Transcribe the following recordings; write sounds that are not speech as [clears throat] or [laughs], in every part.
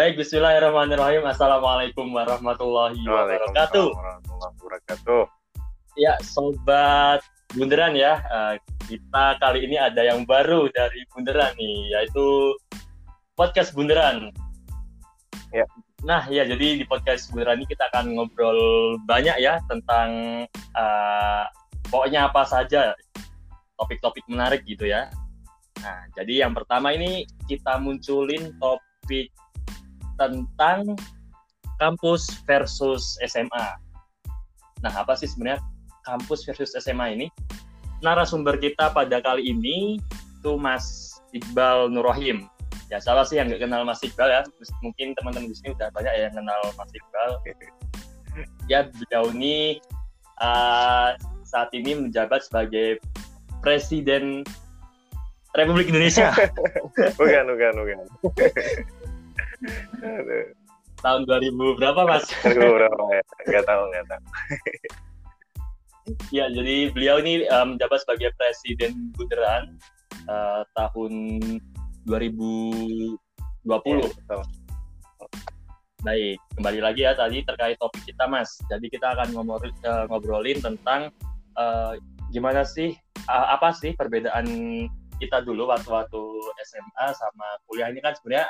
Baik, Bismillahirrahmanirrahim. Assalamualaikum warahmatullahi wabarakatuh. Warahmatullahi wabarakatuh. Ya, sobat Bunderan ya. Uh, kita kali ini ada yang baru dari Bunderan nih, yaitu podcast Bunderan. Ya. Nah, ya jadi di podcast Bunderan ini kita akan ngobrol banyak ya tentang uh, pokoknya apa saja topik-topik menarik gitu ya. Nah, jadi yang pertama ini kita munculin topik tentang kampus versus SMA. Nah, apa sih sebenarnya kampus versus SMA ini? Narasumber kita pada kali ini itu Mas Iqbal Nurrohim ya salah sih yang nggak kenal Mas Iqbal ya. Mungkin teman-teman di sini udah banyak yang kenal Mas Iqbal. Ya beliau ini uh, saat ini menjabat sebagai Presiden Republik Indonesia. [laughs] Bukan bukan bukan tahun 2000 berapa mas? [laughs] 2000 berapa ya? Gak tahu nggak tahu. ya jadi beliau ini um, menjabat sebagai Presiden Bundaran uh, tahun 2020. Ya, Baik, kembali lagi ya tadi terkait topik kita Mas. Jadi kita akan ngobrolin, uh, ngobrolin tentang uh, gimana sih, uh, apa sih perbedaan kita dulu waktu-waktu SMA sama kuliah ini kan sebenarnya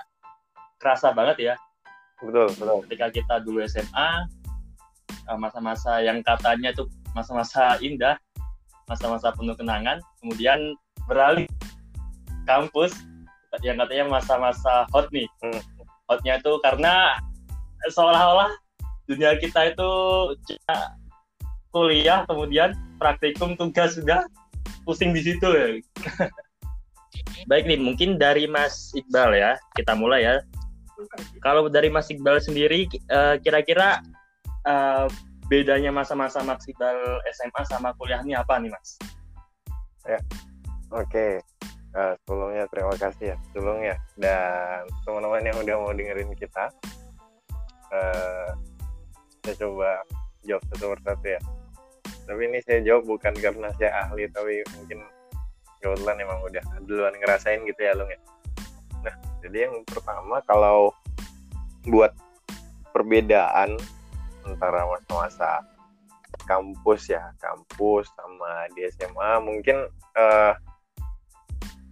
kerasa banget ya. Betul, betul. Ketika kita dulu SMA, masa-masa yang katanya itu masa-masa indah, masa-masa penuh kenangan, kemudian beralih kampus yang katanya masa-masa hot nih. Hmm. Hotnya itu karena seolah-olah dunia kita itu kuliah kemudian praktikum tugas sudah pusing di situ ya. Baik nih, mungkin dari Mas Iqbal ya, kita mulai ya. Kalau dari Mas Iqbal sendiri, eh, kira-kira uh, bedanya masa-masa Mas Iqbal SMA sama kuliah ini apa nih Mas? Ya, oke. Okay. Uh, sebelumnya terima kasih ya sebelumnya dan teman-teman yang udah mau dengerin kita uh, saya coba jawab satu persatu ya tapi ini saya jawab bukan karena saya ahli tapi mungkin kebetulan emang udah duluan ngerasain gitu ya Lung ya nah jadi yang pertama kalau buat perbedaan antara masa-masa kampus ya kampus sama di SMA mungkin uh,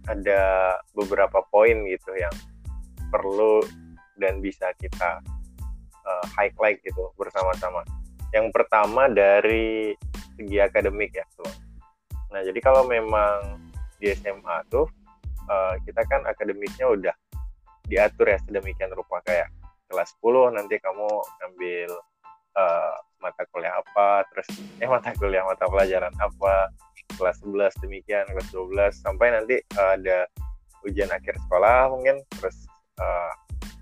ada beberapa poin gitu yang perlu dan bisa kita uh, highlight gitu bersama-sama. Yang pertama dari segi akademik ya, tuh. Nah, jadi kalau memang di SMA tuh uh, kita kan akademiknya udah diatur ya sedemikian rupa. Kayak kelas 10 nanti kamu ngambil uh, mata kuliah apa, terus eh mata kuliah mata pelajaran apa, kelas 11 demikian kelas 12 sampai nanti uh, ada ujian akhir sekolah mungkin terus uh,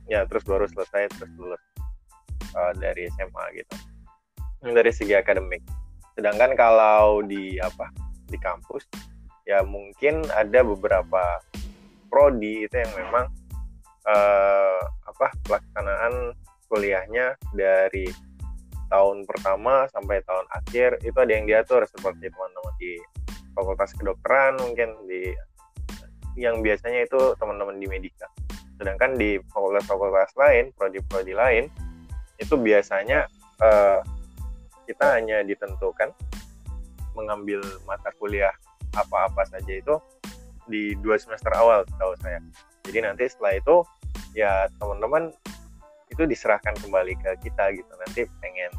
ya terus baru selesai terus lulus uh, dari SMA gitu. Dari segi akademik. Sedangkan kalau di apa di kampus ya mungkin ada beberapa prodi itu yang memang uh, apa pelaksanaan kuliahnya dari tahun pertama sampai tahun akhir itu ada yang diatur seperti teman-teman di fakultas kedokteran mungkin di yang biasanya itu teman-teman di medika sedangkan di fakultas-fakultas lain prodi-prodi lain itu biasanya uh, kita hanya ditentukan mengambil mata kuliah apa-apa saja itu di dua semester awal tahu saya. Jadi nanti setelah itu ya teman-teman itu diserahkan kembali ke kita gitu. Nanti pengen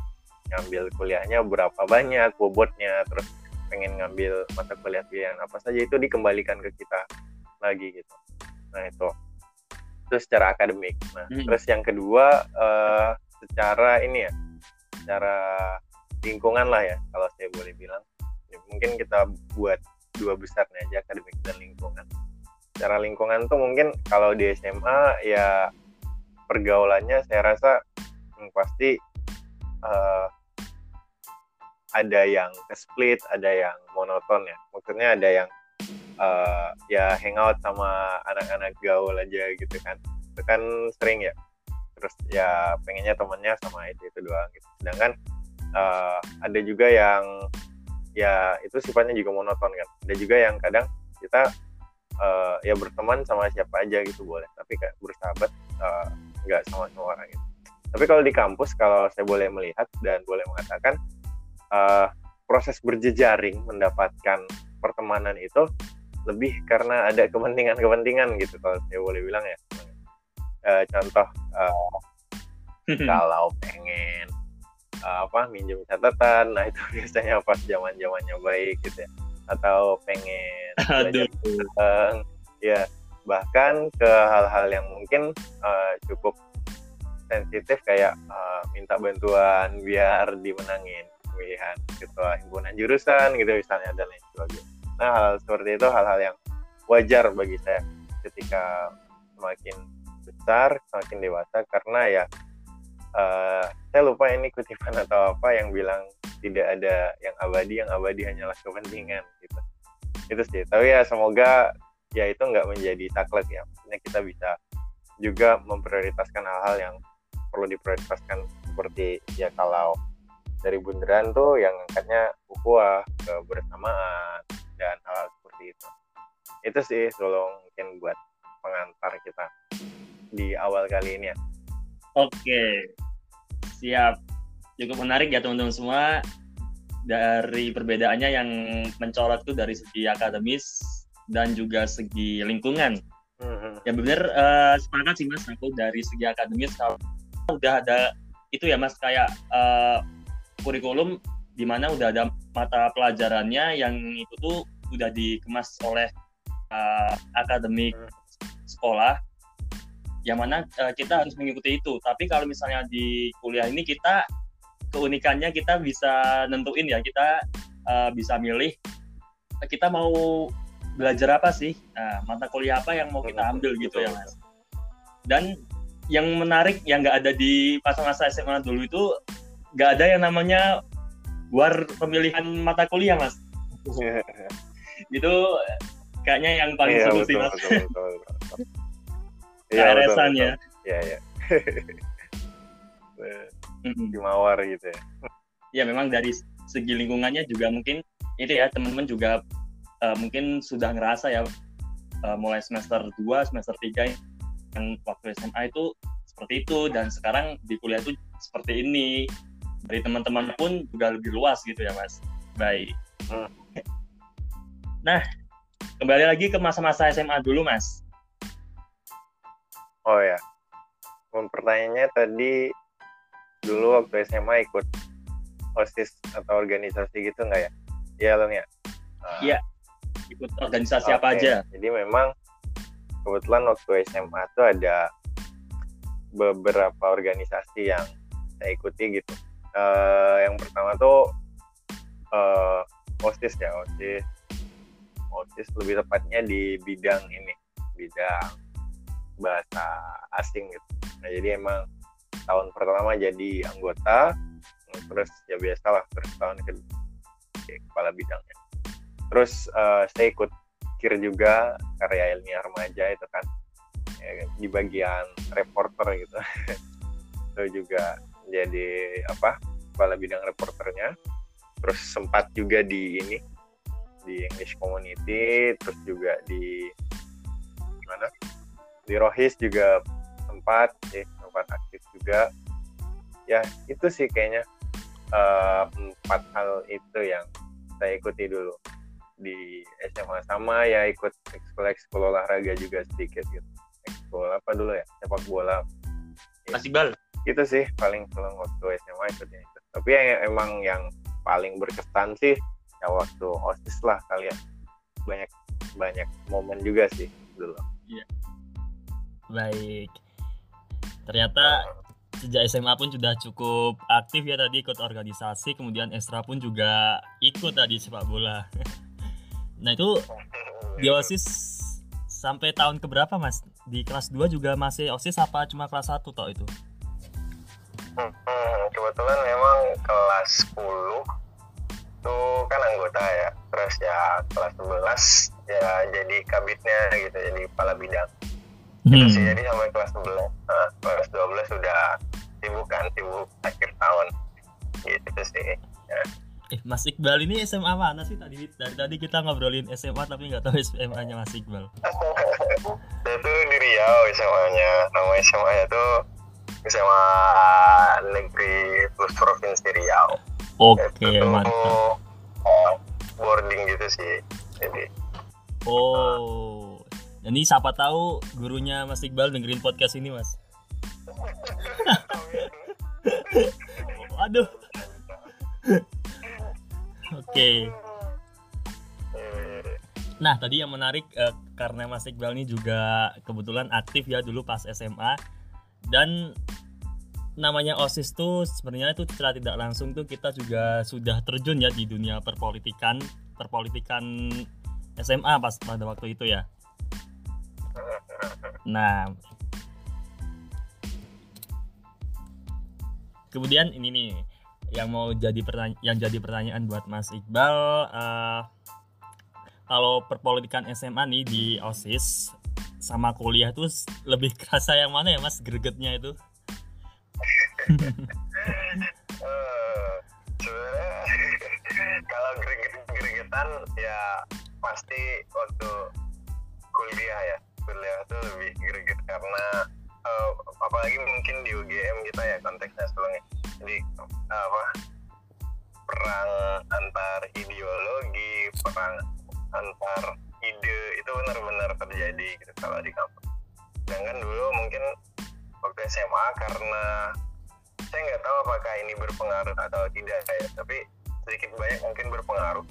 ngambil kuliahnya berapa banyak bobotnya terus pengen ngambil mata kuliah pilihan apa saja itu dikembalikan ke kita lagi gitu. Nah itu. Terus secara akademik. Nah hmm. terus yang kedua uh, secara ini ya secara lingkungan lah ya kalau saya boleh bilang. Ya, mungkin kita buat dua besar nih aja akademik dan lingkungan secara lingkungan tuh mungkin kalau di SMA ya pergaulannya saya rasa hmm, pasti uh, ada yang split, ada yang monoton ya. Maksudnya ada yang uh, ya hangout sama anak-anak gaul aja gitu kan. Itu kan sering ya. Terus ya pengennya temennya sama itu itu doang gitu. Sedangkan uh, ada juga yang ya itu sifatnya juga monoton kan. Ada juga yang kadang kita uh, ya berteman sama siapa aja gitu boleh. Tapi kayak bersahabat uh, nggak sama semua orang gitu. Tapi kalau di kampus kalau saya boleh melihat dan boleh mengatakan uh, proses berjejaring mendapatkan pertemanan itu lebih karena ada kepentingan-kepentingan gitu kalau saya boleh bilang ya. Uh, contoh uh, kalau pengen uh, apa minjem catatan. Nah itu [laughs] biasanya pas zaman zamannya baik gitu ya atau pengen [laughs] Aduh. uh, ya bahkan ke hal-hal yang mungkin uh, cukup sensitif kayak uh, minta bantuan biar dimenangin pemilihan ketua himpunan jurusan gitu misalnya dan lain sebagainya. Nah hal seperti itu hal-hal yang wajar bagi saya ketika semakin besar semakin dewasa karena ya uh, saya lupa ini kutipan atau apa yang bilang tidak ada yang abadi yang abadi hanyalah kepentingan gitu. Itu sih. Tapi ya semoga ya itu nggak menjadi saklek ya. Maksudnya kita bisa juga memprioritaskan hal-hal yang perlu diprioritaskan seperti ya kalau dari bundaran tuh yang angkatnya ukhuwah kebersamaan dan hal, hal seperti itu. Itu sih tolong mungkin buat pengantar kita di awal kali ini ya oke siap cukup menarik ya teman-teman semua dari perbedaannya yang mencolok tuh dari segi akademis dan juga segi lingkungan. Hmm. Ya benar uh, sepakat sih mas aku dari segi akademis kalau udah ada itu ya mas kayak uh, kurikulum di mana udah ada mata pelajarannya yang itu tuh udah dikemas oleh uh, akademik hmm. sekolah yang mana uh, kita harus mengikuti itu. Tapi kalau misalnya di kuliah ini kita keunikannya kita bisa nentuin ya. Kita uh, bisa milih kita mau belajar apa sih? Nah, mata kuliah apa yang mau kita ambil gitu ya mas. Dan yang menarik yang nggak ada di masa-masa SMA dulu itu nggak ada yang namanya war pemilihan mata kuliah mas. [laughs] Itu kayaknya yang paling iya, seru sih mas KRS-an ya iya iya. [laughs] Di mawar gitu ya. Ya memang dari segi lingkungannya juga mungkin itu ya teman-teman juga uh, mungkin sudah ngerasa ya uh, mulai semester 2, semester 3 yang waktu SMA itu seperti itu. Dan sekarang di kuliah itu seperti ini. Dari teman-teman pun juga lebih luas gitu ya mas. Baik. Hmm. nah kembali lagi ke masa-masa SMA dulu mas oh ya pertanyaannya tadi dulu waktu SMA ikut osis atau organisasi gitu nggak ya iya lo ya iya uh, ikut organisasi okay. apa aja jadi memang kebetulan waktu SMA tuh ada beberapa organisasi yang saya ikuti gitu. Uh, yang pertama tuh uh, OSIS ya, OSIS. OSIS lebih tepatnya di bidang ini, bidang bahasa asing gitu. Nah, jadi emang tahun pertama jadi anggota, terus ya biasalah terus tahun kedua kepala bidangnya. Terus uh, saya ikut kir juga karya ilmiah remaja itu kan ya, di bagian reporter gitu [laughs] itu juga jadi apa kepala bidang reporternya terus sempat juga di ini di English Community terus juga di mana di Rohis juga sempat ya sempat aktif juga. Ya itu sih kayaknya uh, empat hal itu yang saya ikuti dulu di SMA sama ya ikut ekskul ekskul olahraga juga sedikit gitu. Ekskul apa dulu ya? Sepak bola. Masih bal? Itu sih paling kalau waktu SMA ikutnya itu. Tapi yang emang yang paling berkesan sih ya waktu osis lah kalian ya. banyak banyak momen juga sih dulu. Iya baik ternyata sejak SMA pun sudah cukup aktif ya tadi ikut organisasi kemudian ekstra pun juga ikut tadi sepak bola [laughs] Nah itu di OSIS sampai tahun keberapa mas? Di kelas 2 juga masih OSIS apa cuma kelas 1 toh itu? Hmm, kebetulan memang kelas 10 itu kan anggota ya terus ya kelas 11 ya jadi kabitnya gitu jadi kepala bidang hmm. itu sih jadi sampai kelas 11 nah, kelas 12 sudah sibuk kan sibuk akhir tahun gitu sih ya. Eh, Mas Iqbal ini SMA mana sih tadi? Dari tadi kita ngobrolin SMA tapi nggak tahu SMA-nya Mas Iqbal. [laughs] saya tuh di Riau SMA-nya nama SMA-nya tuh SMA Negeri Plus Provinsi Riau Oke, tuh mantap. uh, boarding gitu sih jadi Oh. Jadi siapa tahu gurunya Mas Iqbal dengerin podcast ini, Mas. [laughs] Aduh. Oke. eh, Nah, tadi yang menarik eh, karena Mas Iqbal ini juga kebetulan aktif ya dulu pas SMA dan namanya OSIS tuh sebenarnya itu secara tidak langsung tuh kita juga sudah terjun ya di dunia perpolitikan, perpolitikan SMA pas pada waktu itu ya. Nah, kemudian ini nih yang mau jadi pertanyaan yang jadi pertanyaan buat Mas Iqbal eh, kalau perpolitikan SMA nih di OSIS sama kuliah tuh lebih kerasa yang mana ya Mas gregetnya itu? eh, kalau greget-gregetan ya pasti waktu kuliah ya kuliah tuh lebih greget karena eh, apalagi mungkin di UGM kita ya konteksnya sebelumnya jadi apa perang antar ideologi perang antar ide itu benar-benar terjadi gitu kalau di kampus. Sedangkan dulu mungkin waktu SMA karena saya nggak tahu apakah ini berpengaruh atau tidak ya tapi sedikit banyak mungkin berpengaruh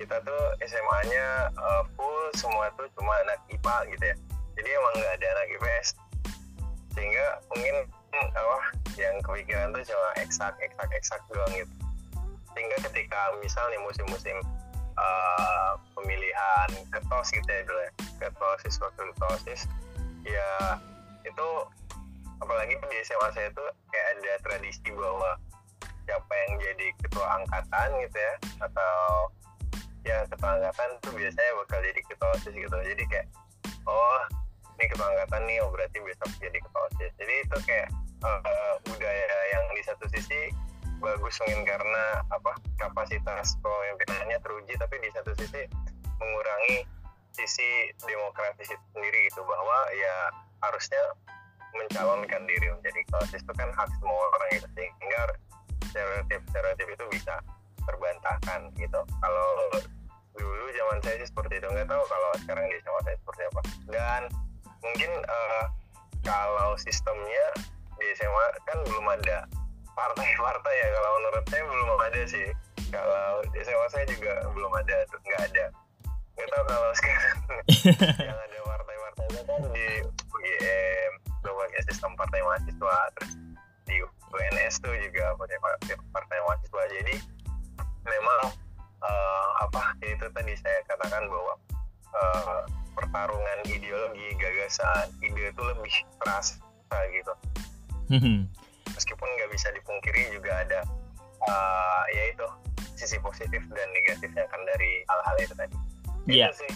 kita tuh SMA-nya uh, full semua tuh cuma anak IPA gitu ya. Jadi emang nggak ada anak IPS sehingga mungkin apa yang kepikiran tuh cuma eksak eksak eksak doang gitu. Sehingga ketika misalnya musim-musim uh, pemilihan ketos gitu ya dulu ya. Ketosis waktu ketosis ya itu apalagi di SMA saya tuh kayak ada tradisi bahwa siapa yang jadi ketua angkatan gitu ya atau ya ketua angkatan tuh biasanya bakal jadi ketua osis gitu. Jadi kayak oh ini ketua nih oh berarti besok jadi ketua osis. Jadi itu kayak eh, budaya yang di satu sisi bagus mungkin karena apa kapasitas kepemimpinannya teruji tapi di satu sisi mengurangi sisi demokratis itu sendiri gitu. Bahwa ya harusnya mencalonkan diri menjadi ketua itu kan hak semua orang gitu. Sehingga stereotip stereotip itu bisa terbantahkan gitu. Kalau dulu zaman saya sih seperti itu. Nggak tahu kalau sekarang di SMA saya seperti apa. Dan mungkin eh, kalau sistemnya di SMA kan belum ada partai-partai ya. Kalau menurut saya belum ada sih. Kalau di SMA saya juga belum ada nggak ada. Nggak tahu kalau [laughs] sekarang yang ada partai-partai itu kan di UGM pakai sistem partai mahasiswa terus di UNS tuh meskipun nggak bisa dipungkiri juga ada uh, ya itu sisi positif dan negatifnya kan dari hal-hal itu tadi Iya. sih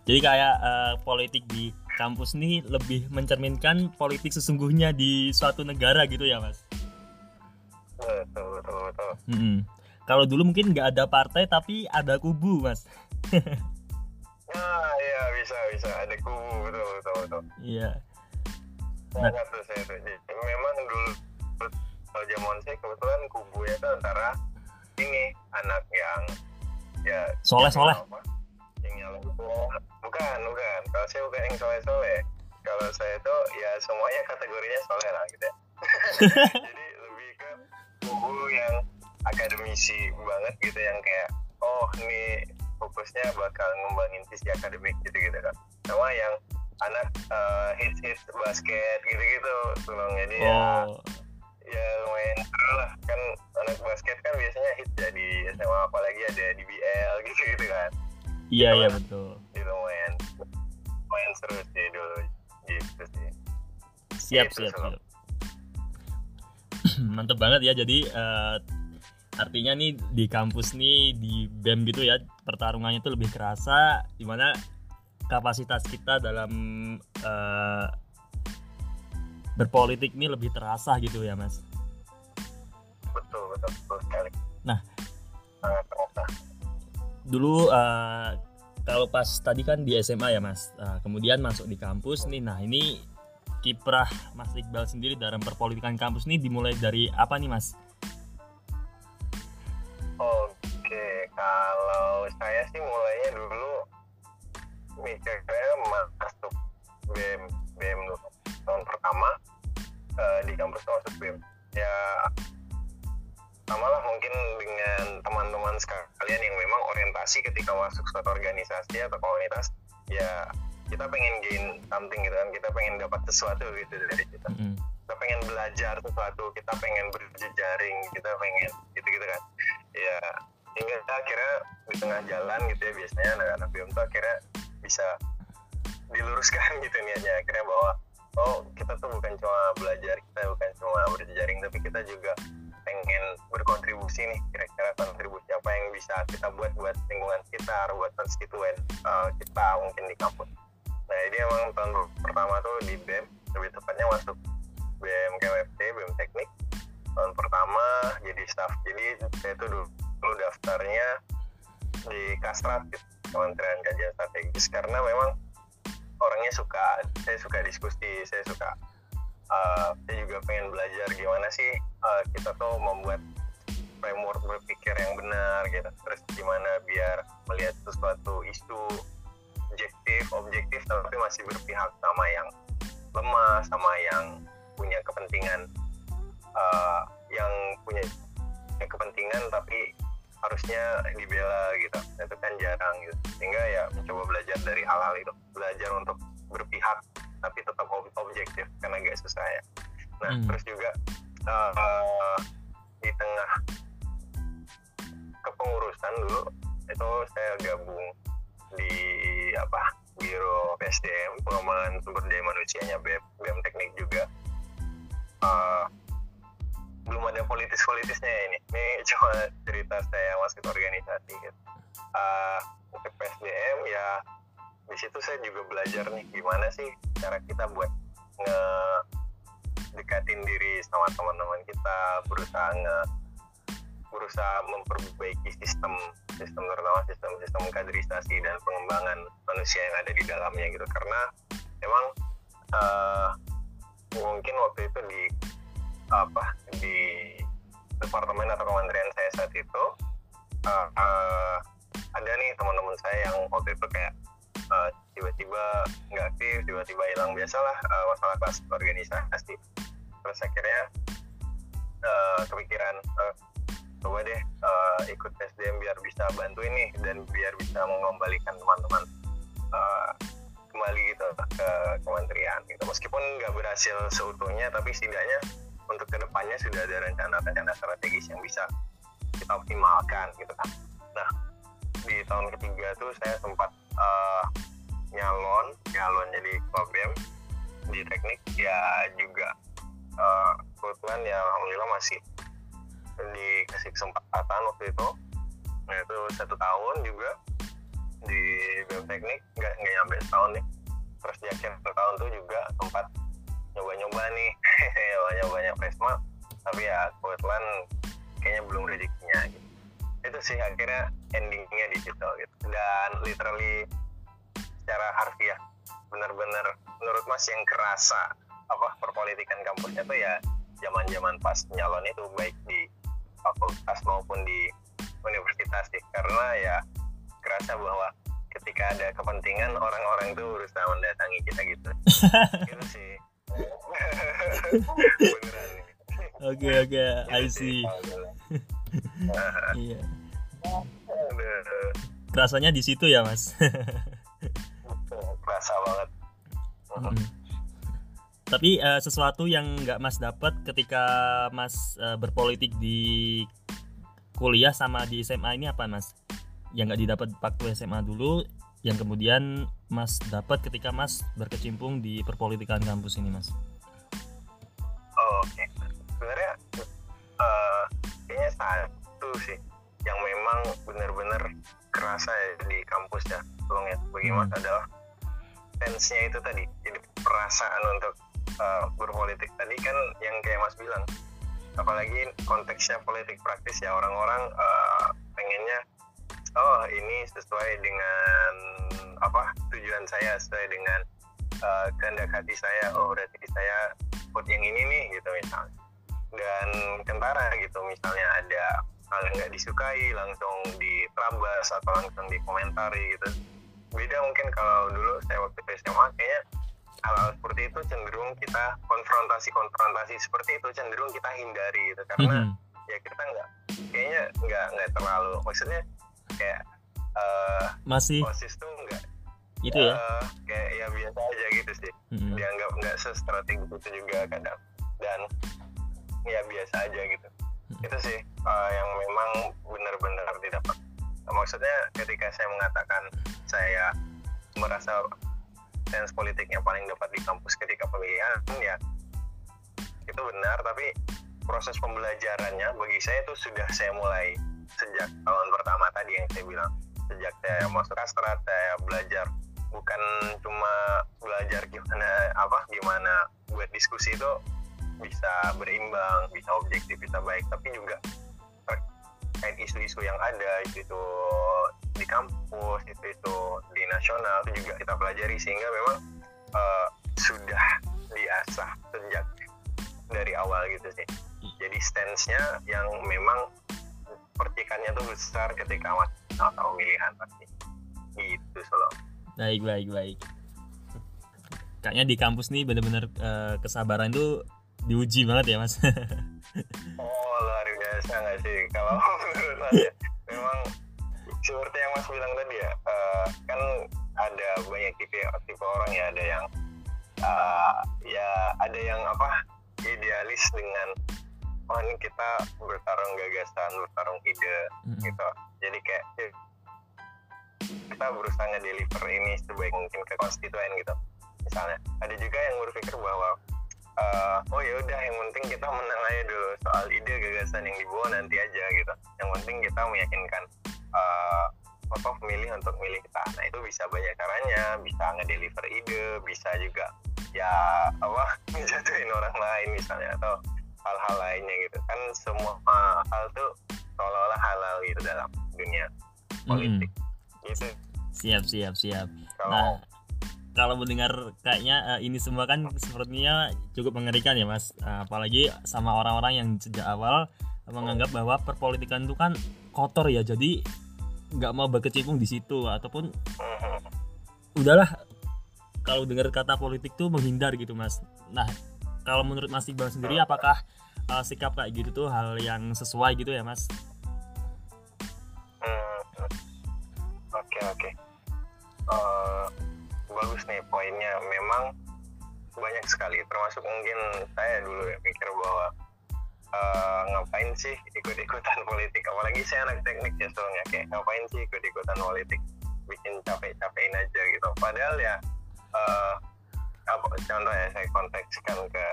Jadi kayak eh, politik di kampus ini lebih mencerminkan politik sesungguhnya di suatu negara gitu ya Mas. betul betul betul Mm-mm. Kalau dulu mungkin nggak ada partai tapi ada kubu Mas. nah [laughs] iya bisa bisa ada kubu betul betul betul Iya. Nah. tuh saya tuh Jadi, memang dulu kalau zaman saya kebetulan kubunya itu antara ini anak yang ya Soleh soleh. yang nyalon bukan bukan. Kalau saya bukan yang soleh soleh kalau saya itu ya semuanya kategorinya soleh lah gitu ya. [laughs] [laughs] Jadi lebih ke kubu yang akademisi banget gitu yang kayak oh ini fokusnya bakal ngembangin sisi akademik gitu gitu kan. Sama yang anak eh, hits hits basket gitu gitu tolong jadi ya Oh. ya lumayan seru lah kan anak basket kan biasanya hits ya di SMA apalagi ada di BL gitu gitu kan Iya iya betul. itu lumayan lumayan seru sih dulu gitu sih Siap Gitu, siap siap. [clears throat] Mantep banget ya. Jadi eh, artinya nih di kampus nih di BEM gitu ya pertarungannya itu lebih kerasa di mana kapasitas kita dalam eh, berpolitik ini lebih terasa gitu ya mas. betul betul betul sekali Nah. Dulu eh, kalau pas tadi kan di SMA ya mas, uh, kemudian masuk di kampus nih. Nah ini kiprah Mas Iqbal sendiri dalam perpolitikan kampus nih dimulai dari apa nih mas? Oke, kalau saya sih mulainya dulu mikirnya masuk BEM dulu tahun pertama uh, di kampus masuk BEM ya sama lah mungkin dengan teman-teman sekalian yang memang orientasi ketika masuk suatu organisasi atau komunitas ya kita pengen gain something gitu kan kita pengen dapat sesuatu gitu dari kita. Mm -hmm. kita pengen belajar sesuatu kita pengen berjejaring kita pengen gitu gitu kan. Ya hingga akhirnya di tengah jalan gitu ya biasanya anak-anak BEM tuh akhirnya bisa diluruskan [laughs] gitu niatnya. Akhirnya bahwa oh kita tuh bukan cuma belajar kita bukan cuma berjejaring tapi kita juga pengen berkontribusi nih. Kira-kira kontribusi apa yang bisa kita buat buat lingkungan sekitar buat konstituen uh, kita mungkin di kampus. Nah ini emang tahun pertama tuh di BEM lebih tepatnya masuk BEM KWFT BEM Teknik. Tahun pertama jadi staff. Jadi saya tuh dulu, dulu daftarnya di Kastrat gitu, Kementerian Kajian Strategis karena memang orangnya suka saya suka diskusi saya suka uh, saya juga pengen belajar gimana sih uh, kita tuh membuat framework berpikir yang benar gitu. Terus gimana biar melihat sesuatu isu objektif objektif tapi masih berpihak sama yang lemah sama yang punya kepentingan uh, yang punya kepentingan tapi harusnya dibela gitu itu kan jarang gitu. Sehingga ya mencoba belajar dari hal-hal itu belajar untuk berpihak tapi tetap ob objektif karena gak susah ya. Nah hmm. terus juga uh, di tengah kepengurusan dulu itu saya gabung di apa biro PSDM pengembangan sumber daya manusianya BEM, BEM teknik juga. Uh, belum ada politis-politisnya ini. Ini [laughs] cuma cerita saya masuk organisasi gitu. Uh, untuk PSDM ya di situ saya juga belajar nih gimana sih cara kita buat nge dekatin diri sama teman-teman kita berusaha nge berusaha memperbaiki sistem sistem terutama sistem sistem kaderisasi dan pengembangan manusia yang ada di dalamnya gitu karena emang uh, mungkin waktu itu di apa di departemen atau kementerian saya saat itu uh, uh, ada nih teman-teman saya yang waktu itu kayak uh, tiba-tiba nggak aktif tiba-tiba hilang biasalah uh, masalah kelas organisasi terus akhirnya uh, kepikiran uh, coba deh uh, ikut SDM biar bisa bantu ini dan biar bisa mengembalikan teman-teman uh, kembali gitu ke kementerian gitu. Meskipun nggak berhasil seutuhnya tapi setidaknya ke depannya sudah ada rencana-rencana strategis yang bisa kita optimalkan gitu kan. Nah di tahun ketiga tuh saya sempat uh, nyalon nyalon jadi problem di teknik. Ya juga uh, ya alhamdulillah masih dikasih kesempatan waktu itu. Nah itu satu tahun juga di BEM teknik nggak nggak nyampe setahun nih. Terus di akhir tahun tuh juga sempat nyoba-nyoba nih. [laughs] Nyoba-nyoba Presma tapi ya kebetulan kayaknya belum rezekinya gitu. Itu sih akhirnya endingnya di situ gitu. Dan literally secara harfiah benar-benar menurut mas yang kerasa apa perpolitikan kampusnya tuh ya zaman-zaman pas nyalon itu baik di fakultas maupun di universitas sih. Karena ya kerasa bahwa ketika ada kepentingan orang-orang itu berusaha mendatangi kita gitu. [laughs] Gitu sih Oke oke, I see. Iya. Rasanya di situ ya mas. Rasa banget. Hmm. Tapi uh, sesuatu yang nggak mas dapat ketika mas uh, berpolitik di kuliah sama di SMA ini apa mas? Yang nggak didapat waktu SMA dulu, yang kemudian Mas dapat ketika Mas berkecimpung di perpolitikan kampus ini, Mas? Oh, Oke, okay. sebenarnya uh, kayaknya satu sih yang memang benar-benar kerasa ya di kampus ya, tolong ya, bagi Mas hmm. adalah tensnya itu tadi, jadi perasaan untuk uh, berpolitik tadi kan yang kayak Mas bilang, apalagi konteksnya politik praktis ya orang-orang uh, pengennya oh ini sesuai dengan apa tujuan saya sesuai dengan uh, kehendak hati saya. Oh berarti saya vote yang ini nih gitu misalnya dan kentara gitu misalnya ada hal yang nggak disukai langsung diterabas atau langsung dikomentari gitu. Beda mungkin kalau dulu saya waktu SMA kayaknya hal-hal seperti itu cenderung kita konfrontasi-konfrontasi seperti itu cenderung kita hindari gitu. Karena mm -hmm. ya kita nggak kayaknya nggak nggak terlalu maksudnya kayak uh, masih osis tuh nggak itu ya? Uh, kayak ya biasa aja gitu sih. Mm -hmm. dianggap nggak se-strategi itu juga kadang. Dan ya biasa aja gitu. Hmm. itu sih uh, yang memang benar-benar didapat. Maksudnya ketika saya mengatakan saya merasa sense politiknya paling dapat di kampus ketika pemilihan ya itu benar tapi proses pembelajarannya bagi saya itu sudah saya mulai sejak tahun pertama tadi yang saya bilang. Sejak saya masuk astrat saya belajar bukan cuma belajar gimana apa gimana buat diskusi itu bisa berimbang, bisa objektif, bisa baik, tapi juga terkait isu-isu yang ada itu, itu di kampus, itu itu di nasional itu juga kita pelajari sehingga memang uh, sudah diasah sejak dari awal gitu sih. Jadi stance-nya yang memang percikannya tuh besar ketika masuk atau pemilihan pasti. Gitu solo. Baik, baik, baik. Kayaknya di kampus nih bener-bener uh, kesabaran itu diuji banget ya mas [laughs] oh luar biasa nggak sih kalau [laughs] menurut saya memang seperti yang mas bilang tadi ya uh, kan ada banyak tipe tipe orang ya ada yang uh, ya ada yang apa idealis dengan oh ini kita bertarung gagasan bertarung ide mm-hmm. gitu jadi kayak kita berusaha ngedeliver ini sebaik mungkin ke konstituen gitu. Misalnya ada juga yang berpikir bahwa uh, oh ya udah yang penting kita menang aja dulu. Soal ide gagasan yang dibawa nanti aja gitu. Yang penting kita meyakinkan uh, apa pemilih untuk milih kita. Nah itu bisa banyak caranya. Bisa ngedeliver ide bisa juga ya apa [laughs] ngejatuhin orang lain misalnya atau hal-hal lainnya gitu. Kan semua hal tuh seolah-olah halal gitu dalam dunia politik. Hmm. gitu siap siap siap. Kalau nah kalau mendengar kayaknya uh, ini semua kan sepertinya cukup mengerikan ya mas. Uh, apalagi sama orang-orang yang sejak awal menganggap bahwa perpolitikan itu kan kotor ya. Jadi nggak mau berkecimpung di situ. Ataupun udahlah kalau dengar kata politik tuh menghindar gitu mas. Nah kalau menurut mas Iqbal sendiri apakah uh, sikap kayak gitu tuh hal yang sesuai gitu ya mas? Hmm, oke oke bagus nih poinnya. Memang banyak sekali termasuk mungkin saya dulu ya pikir bahwa uh, ngapain sih ikut-ikutan [laughs] politik? Apalagi saya anak teknik ya soalnya kayak ngapain sih ikut-ikutan politik? Bikin capek-capekin aja gitu. Padahal ya uh, apa contoh ya saya kontekskan ke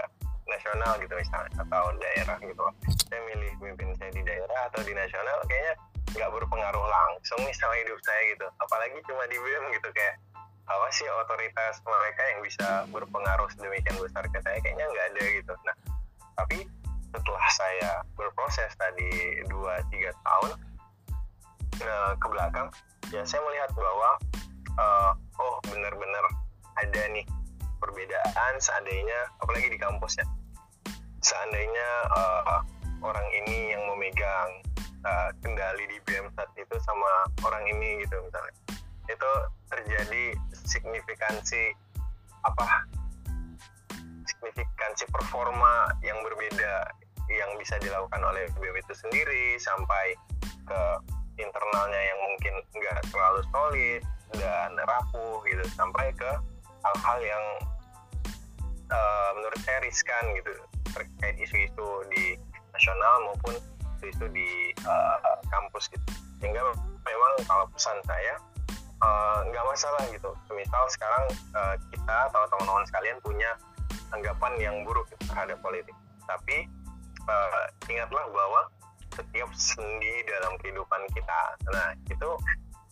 nasional gitu misalnya atau daerah gitu. Saya milih pemimpin saya di daerah atau di nasional kayaknya nggak berpengaruh langsung nih sama hidup saya gitu. Apalagi cuma di BEM gitu kayak apa sih otoritas mereka yang bisa berpengaruh sedemikian besar ke saya? Kayaknya nggak ada gitu. Nah tapi setelah saya berproses tadi 2-3 tahun uh, ke belakang ya saya melihat bahwa uh, oh benar-benar ada nih perbedaan seandainya apalagi di kampus ya. Seandainya uh, orang ini yang memegang uh, kendali di BM saat itu sama orang ini gitu misalnya. Itu terjadi signifikansi apa? Signifikansi performa yang berbeda yang bisa dilakukan oleh BEM itu sendiri sampai ke internalnya yang mungkin nggak terlalu solid dan rapuh gitu. Sampai ke hal-hal yang uh, menurut saya riskan gitu terkait isu-isu di nasional maupun isu-isu di uh, kampus gitu. Sehingga memang kalau pesan saya Eh, nggak uh, masalah gitu. Misal sekarang uh, kita atau teman-teman sekalian punya anggapan yang buruk terhadap politik. Tapi uh, ingatlah bahwa setiap sendi dalam kehidupan kita nah itu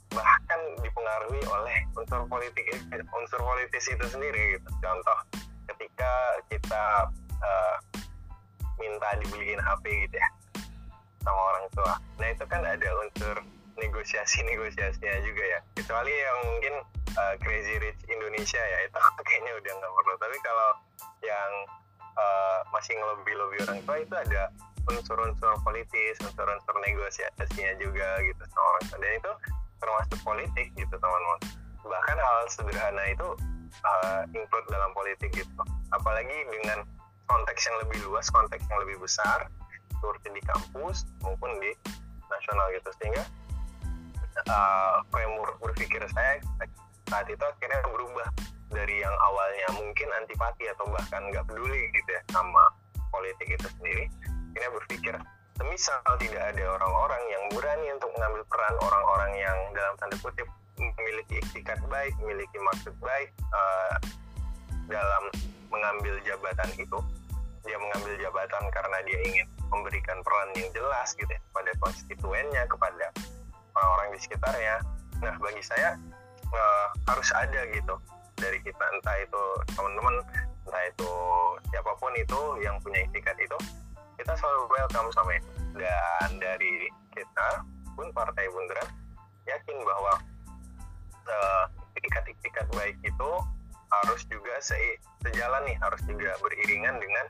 bahkan dipengaruhi oleh unsur politik unsur politis itu sendiri gitu. contoh ketika kita uh, minta dibeliin HP gitu ya sama orang tua nah itu kan ada unsur negosiasi-negosiasinya juga ya. Kecuali yang mungkin uh, Crazy Rich Indonesia ya itu [laughs] kayaknya udah nggak perlu. Tapi kalau yang uh, masih ngelobi-lobi orang tua itu ada unsur-unsur politis unsur-unsur negosiasinya juga gitu sama orang tua. Dan itu termasuk politik gitu teman-teman. Bahkan hal sederhana itu uh, include dalam politik gitu. Apalagi dengan konteks yang lebih luas konteks yang lebih besar seperti di kampus maupun di nasional gitu. Sehingga uh, framework berpikir saya saat itu akhirnya berubah dari yang awalnya mungkin antipati atau bahkan nggak peduli gitu ya sama politik itu sendiri. Akhirnya berpikir semisal tidak ada orang-orang yang berani untuk mengambil peran orang-orang yang dalam tanda kutip memiliki etikat baik, memiliki maksud baik uh, dalam mengambil jabatan itu, dia mengambil jabatan karena dia ingin memberikan peran yang jelas gitu ya pada konstituennya, kepada orang-orang di sekitarnya. Nah, bagi saya uh, harus ada gitu dari kita entah itu teman-teman, entah itu siapa pun itu yang punya etikat itu, kita selalu welcome sama itu. Dan dari kita pun Partai Bundaran yakin bahwa uh, itikat-itikat baik itu harus juga se sejalan nih harus juga beriringan dengan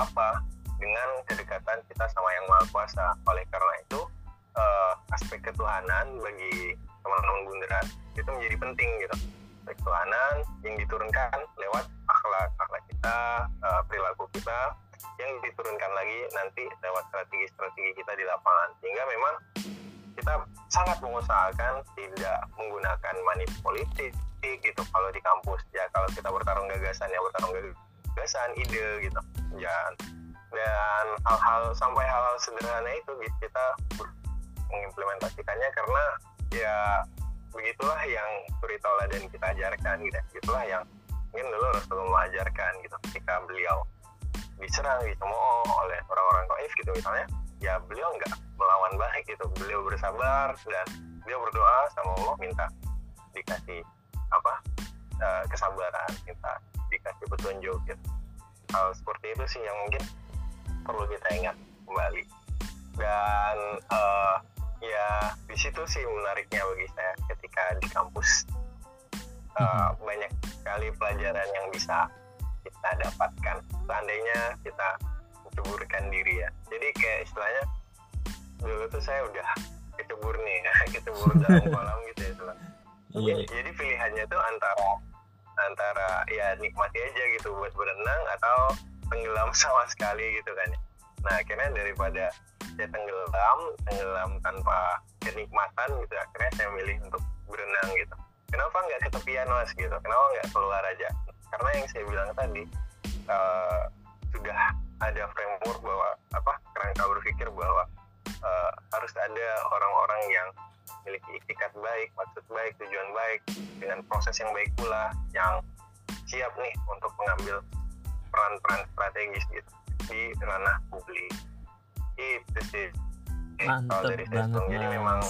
apa dengan kedekatan kita sama yang maha kuasa. Oleh karena itu uh, aspek ketuhanan bagi teman-teman bundaran itu menjadi penting gitu. Aspek ketuhanan yang diturunkan lewat akhlak akhlak kita uh, perilaku kita yang diturunkan lagi nanti lewat strategi-strategi kita di lapangan. Sehingga memang kita sangat mengusahakan tidak menggunakan money politik gitu kalau di kampus. Ya kalau kita bertarung gagasan ya bertarung gagasan ide gitu. Jangan. Dan hal-hal sampai hal-hal sederhana itu kita mengimplementasikannya karena ya begitulah yang suri dan kita ajarkan gitu begitulah yang mungkin dulu Rasulullah mengajarkan gitu. Ketika beliau diserang dicemooh oleh orang-orang Taif gitu misalnya ya beliau nggak melawan baik gitu. Beliau bersabar dan beliau berdoa sama Allah minta dikasih apa uh, kesabaran minta dikasih petunjuk gitu. Hal seperti itu sih yang mungkin perlu kita ingat kembali. Dan uh, ya di situ sih menariknya bagi saya ketika di kampus uh, banyak sekali pelajaran yang bisa kita dapatkan. Seandainya kita menceburkan diri ya. Jadi kayak istilahnya dulu tuh saya udah kecebur nih [laughs] kecebur dalam [laughs] kolam gitu ya teman yeah. Iya. jadi pilihannya tuh antara antara ya nikmati aja gitu buat berenang atau tenggelam [laughs] sama sekali gitu kan. Nah akhirnya daripada saya tenggelam tenggelam tanpa kenikmatan gitu akhirnya saya milih untuk berenang gitu. Kenapa nggak ke tepian mas gitu? Kenapa nggak keluar aja? Karena yang saya bilang tadi uh, sudah ada framework bahwa apa kerangka berpikir bahwa uh, harus ada orang-orang yang memiliki itikat baik, maksud baik, tujuan baik, dengan proses yang baik pula, yang siap nih untuk mengambil peran-peran strategis gitu di ranah publik. Itu sih. Mantap dari banget, Jadi memang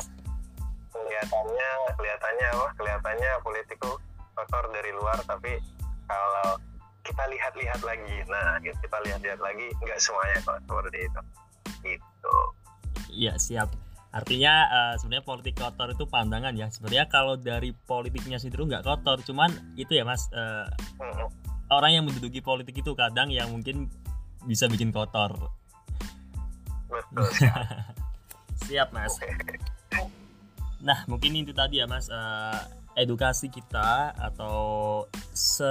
kelihatannya, kelihatannya apa? Kelihatannya politiku kotor dari luar, tapi kalau kita lihat-lihat lagi, nah kita lihat-lihat lagi, nggak semuanya kok seperti itu. Gitu. Iya siap. Artinya uh, sebenarnya politik kotor itu pandangan ya. Sebenarnya kalau dari politiknya sendiri nggak kotor, cuman itu ya mas. Uh, Orang yang menduduki politik itu kadang yang mungkin bisa bikin kotor. Betul. [laughs] siap mas. Nah mungkin itu tadi ya mas. Uh, edukasi kita atau se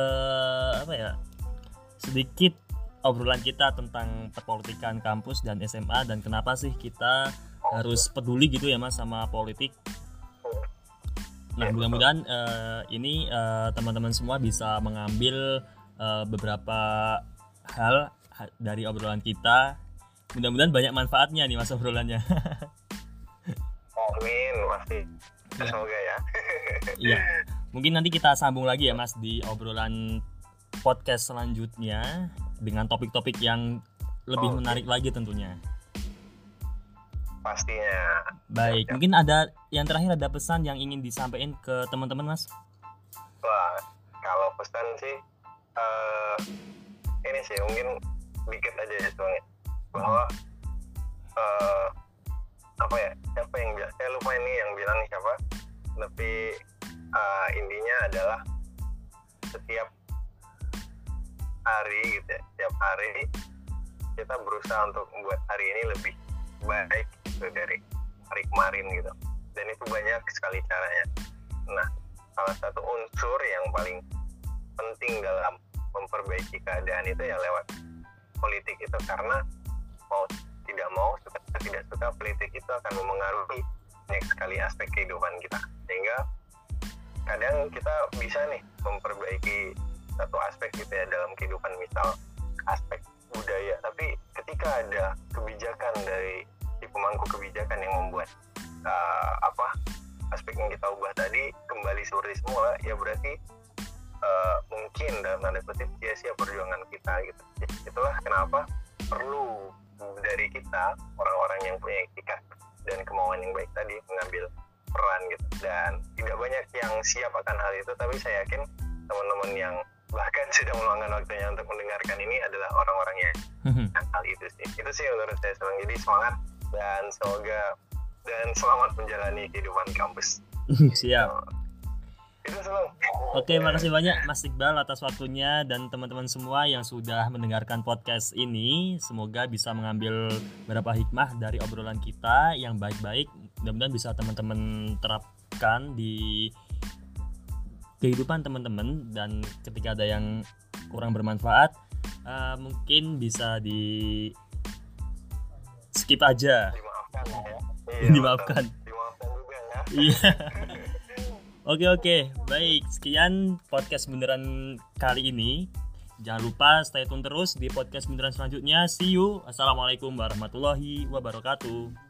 apa ya sedikit obrolan kita tentang perpolitikan kampus dan SMA dan kenapa sih kita harus peduli gitu ya mas sama politik? Nah mudah-mudahan uh, ini uh, teman-teman semua bisa mengambil uh, beberapa hal dari obrolan kita. Mudah-mudahan banyak manfaatnya nih mas obrolannya. [laughs] Amin pasti. Ya. semoga ya. [laughs] Iya. Mungkin nanti kita sambung lagi ya mas di obrolan podcast selanjutnya dengan topik-topik yang lebih oh, menarik okay. lagi tentunya pastinya. Baik, ya, mungkin ada yang terakhir ada pesan yang ingin disampaikan ke teman-teman mas? Wah, kalau pesan sih uh, ini sih mungkin dikit aja ya soalnya bahwa uh, apa ya siapa yang bilang saya lupa ini yang bilang siapa tapi uh, intinya adalah setiap hari gitu ya. Setiap hari kita berusaha untuk membuat hari ini lebih baik gitu dari hari kemarin gitu. Dan itu banyak sekali caranya. Nah salah satu unsur yang paling penting dalam memperbaiki keadaan itu ya lewat politik itu. Karena mau tidak mau suka tidak suka politik itu akan memengaruhi banyak sekali aspek kehidupan kita. Sehingga kadang kita bisa nih memperbaiki satu aspek gitu ya dalam kehidupan misal aspek budaya. Tapi ketika ada kebijakan dari si pemangku kebijakan yang membuat uh, apa aspek yang kita ubah tadi kembali seperti semula ya berarti uh, mungkin dalam tanda kutip sia-sia perjuangan kita gitu. Itulah kenapa perlu dari kita orang-orang yang punya etika dan kemauan yang baik tadi mengambil peran gitu. Dan tidak banyak yang siap akan hal itu tapi saya yakin teman-teman yang bahkan sudah meluangkan waktunya untuk mendengarkan ini adalah orang-orang yang hal itu sih. Itu sih menurut saya sekarang jadi semangat dan semoga dan selamat menjalani kehidupan kampus. [laughs] Siap. Itu selalu Oke, makasih banyak Mas Iqbal atas waktunya dan teman-teman semua yang sudah mendengarkan podcast ini. Semoga bisa mengambil beberapa hikmah dari obrolan kita yang baik-baik. Mudah-mudahan bisa teman-teman terapkan di kehidupan teman-teman dan ketika ada yang kurang bermanfaat, uh, mungkin bisa di skip aja. dimaafkan ya Iya, [laughs] Dimaafkan. dimaafkan juga ya Iya. [laughs] Oke oke, baik. Sekian podcast beneran kali ini. Jangan lupa stay tune terus di podcast beneran selanjutnya. See you. Assalamualaikum warahmatullahi wabarakatuh.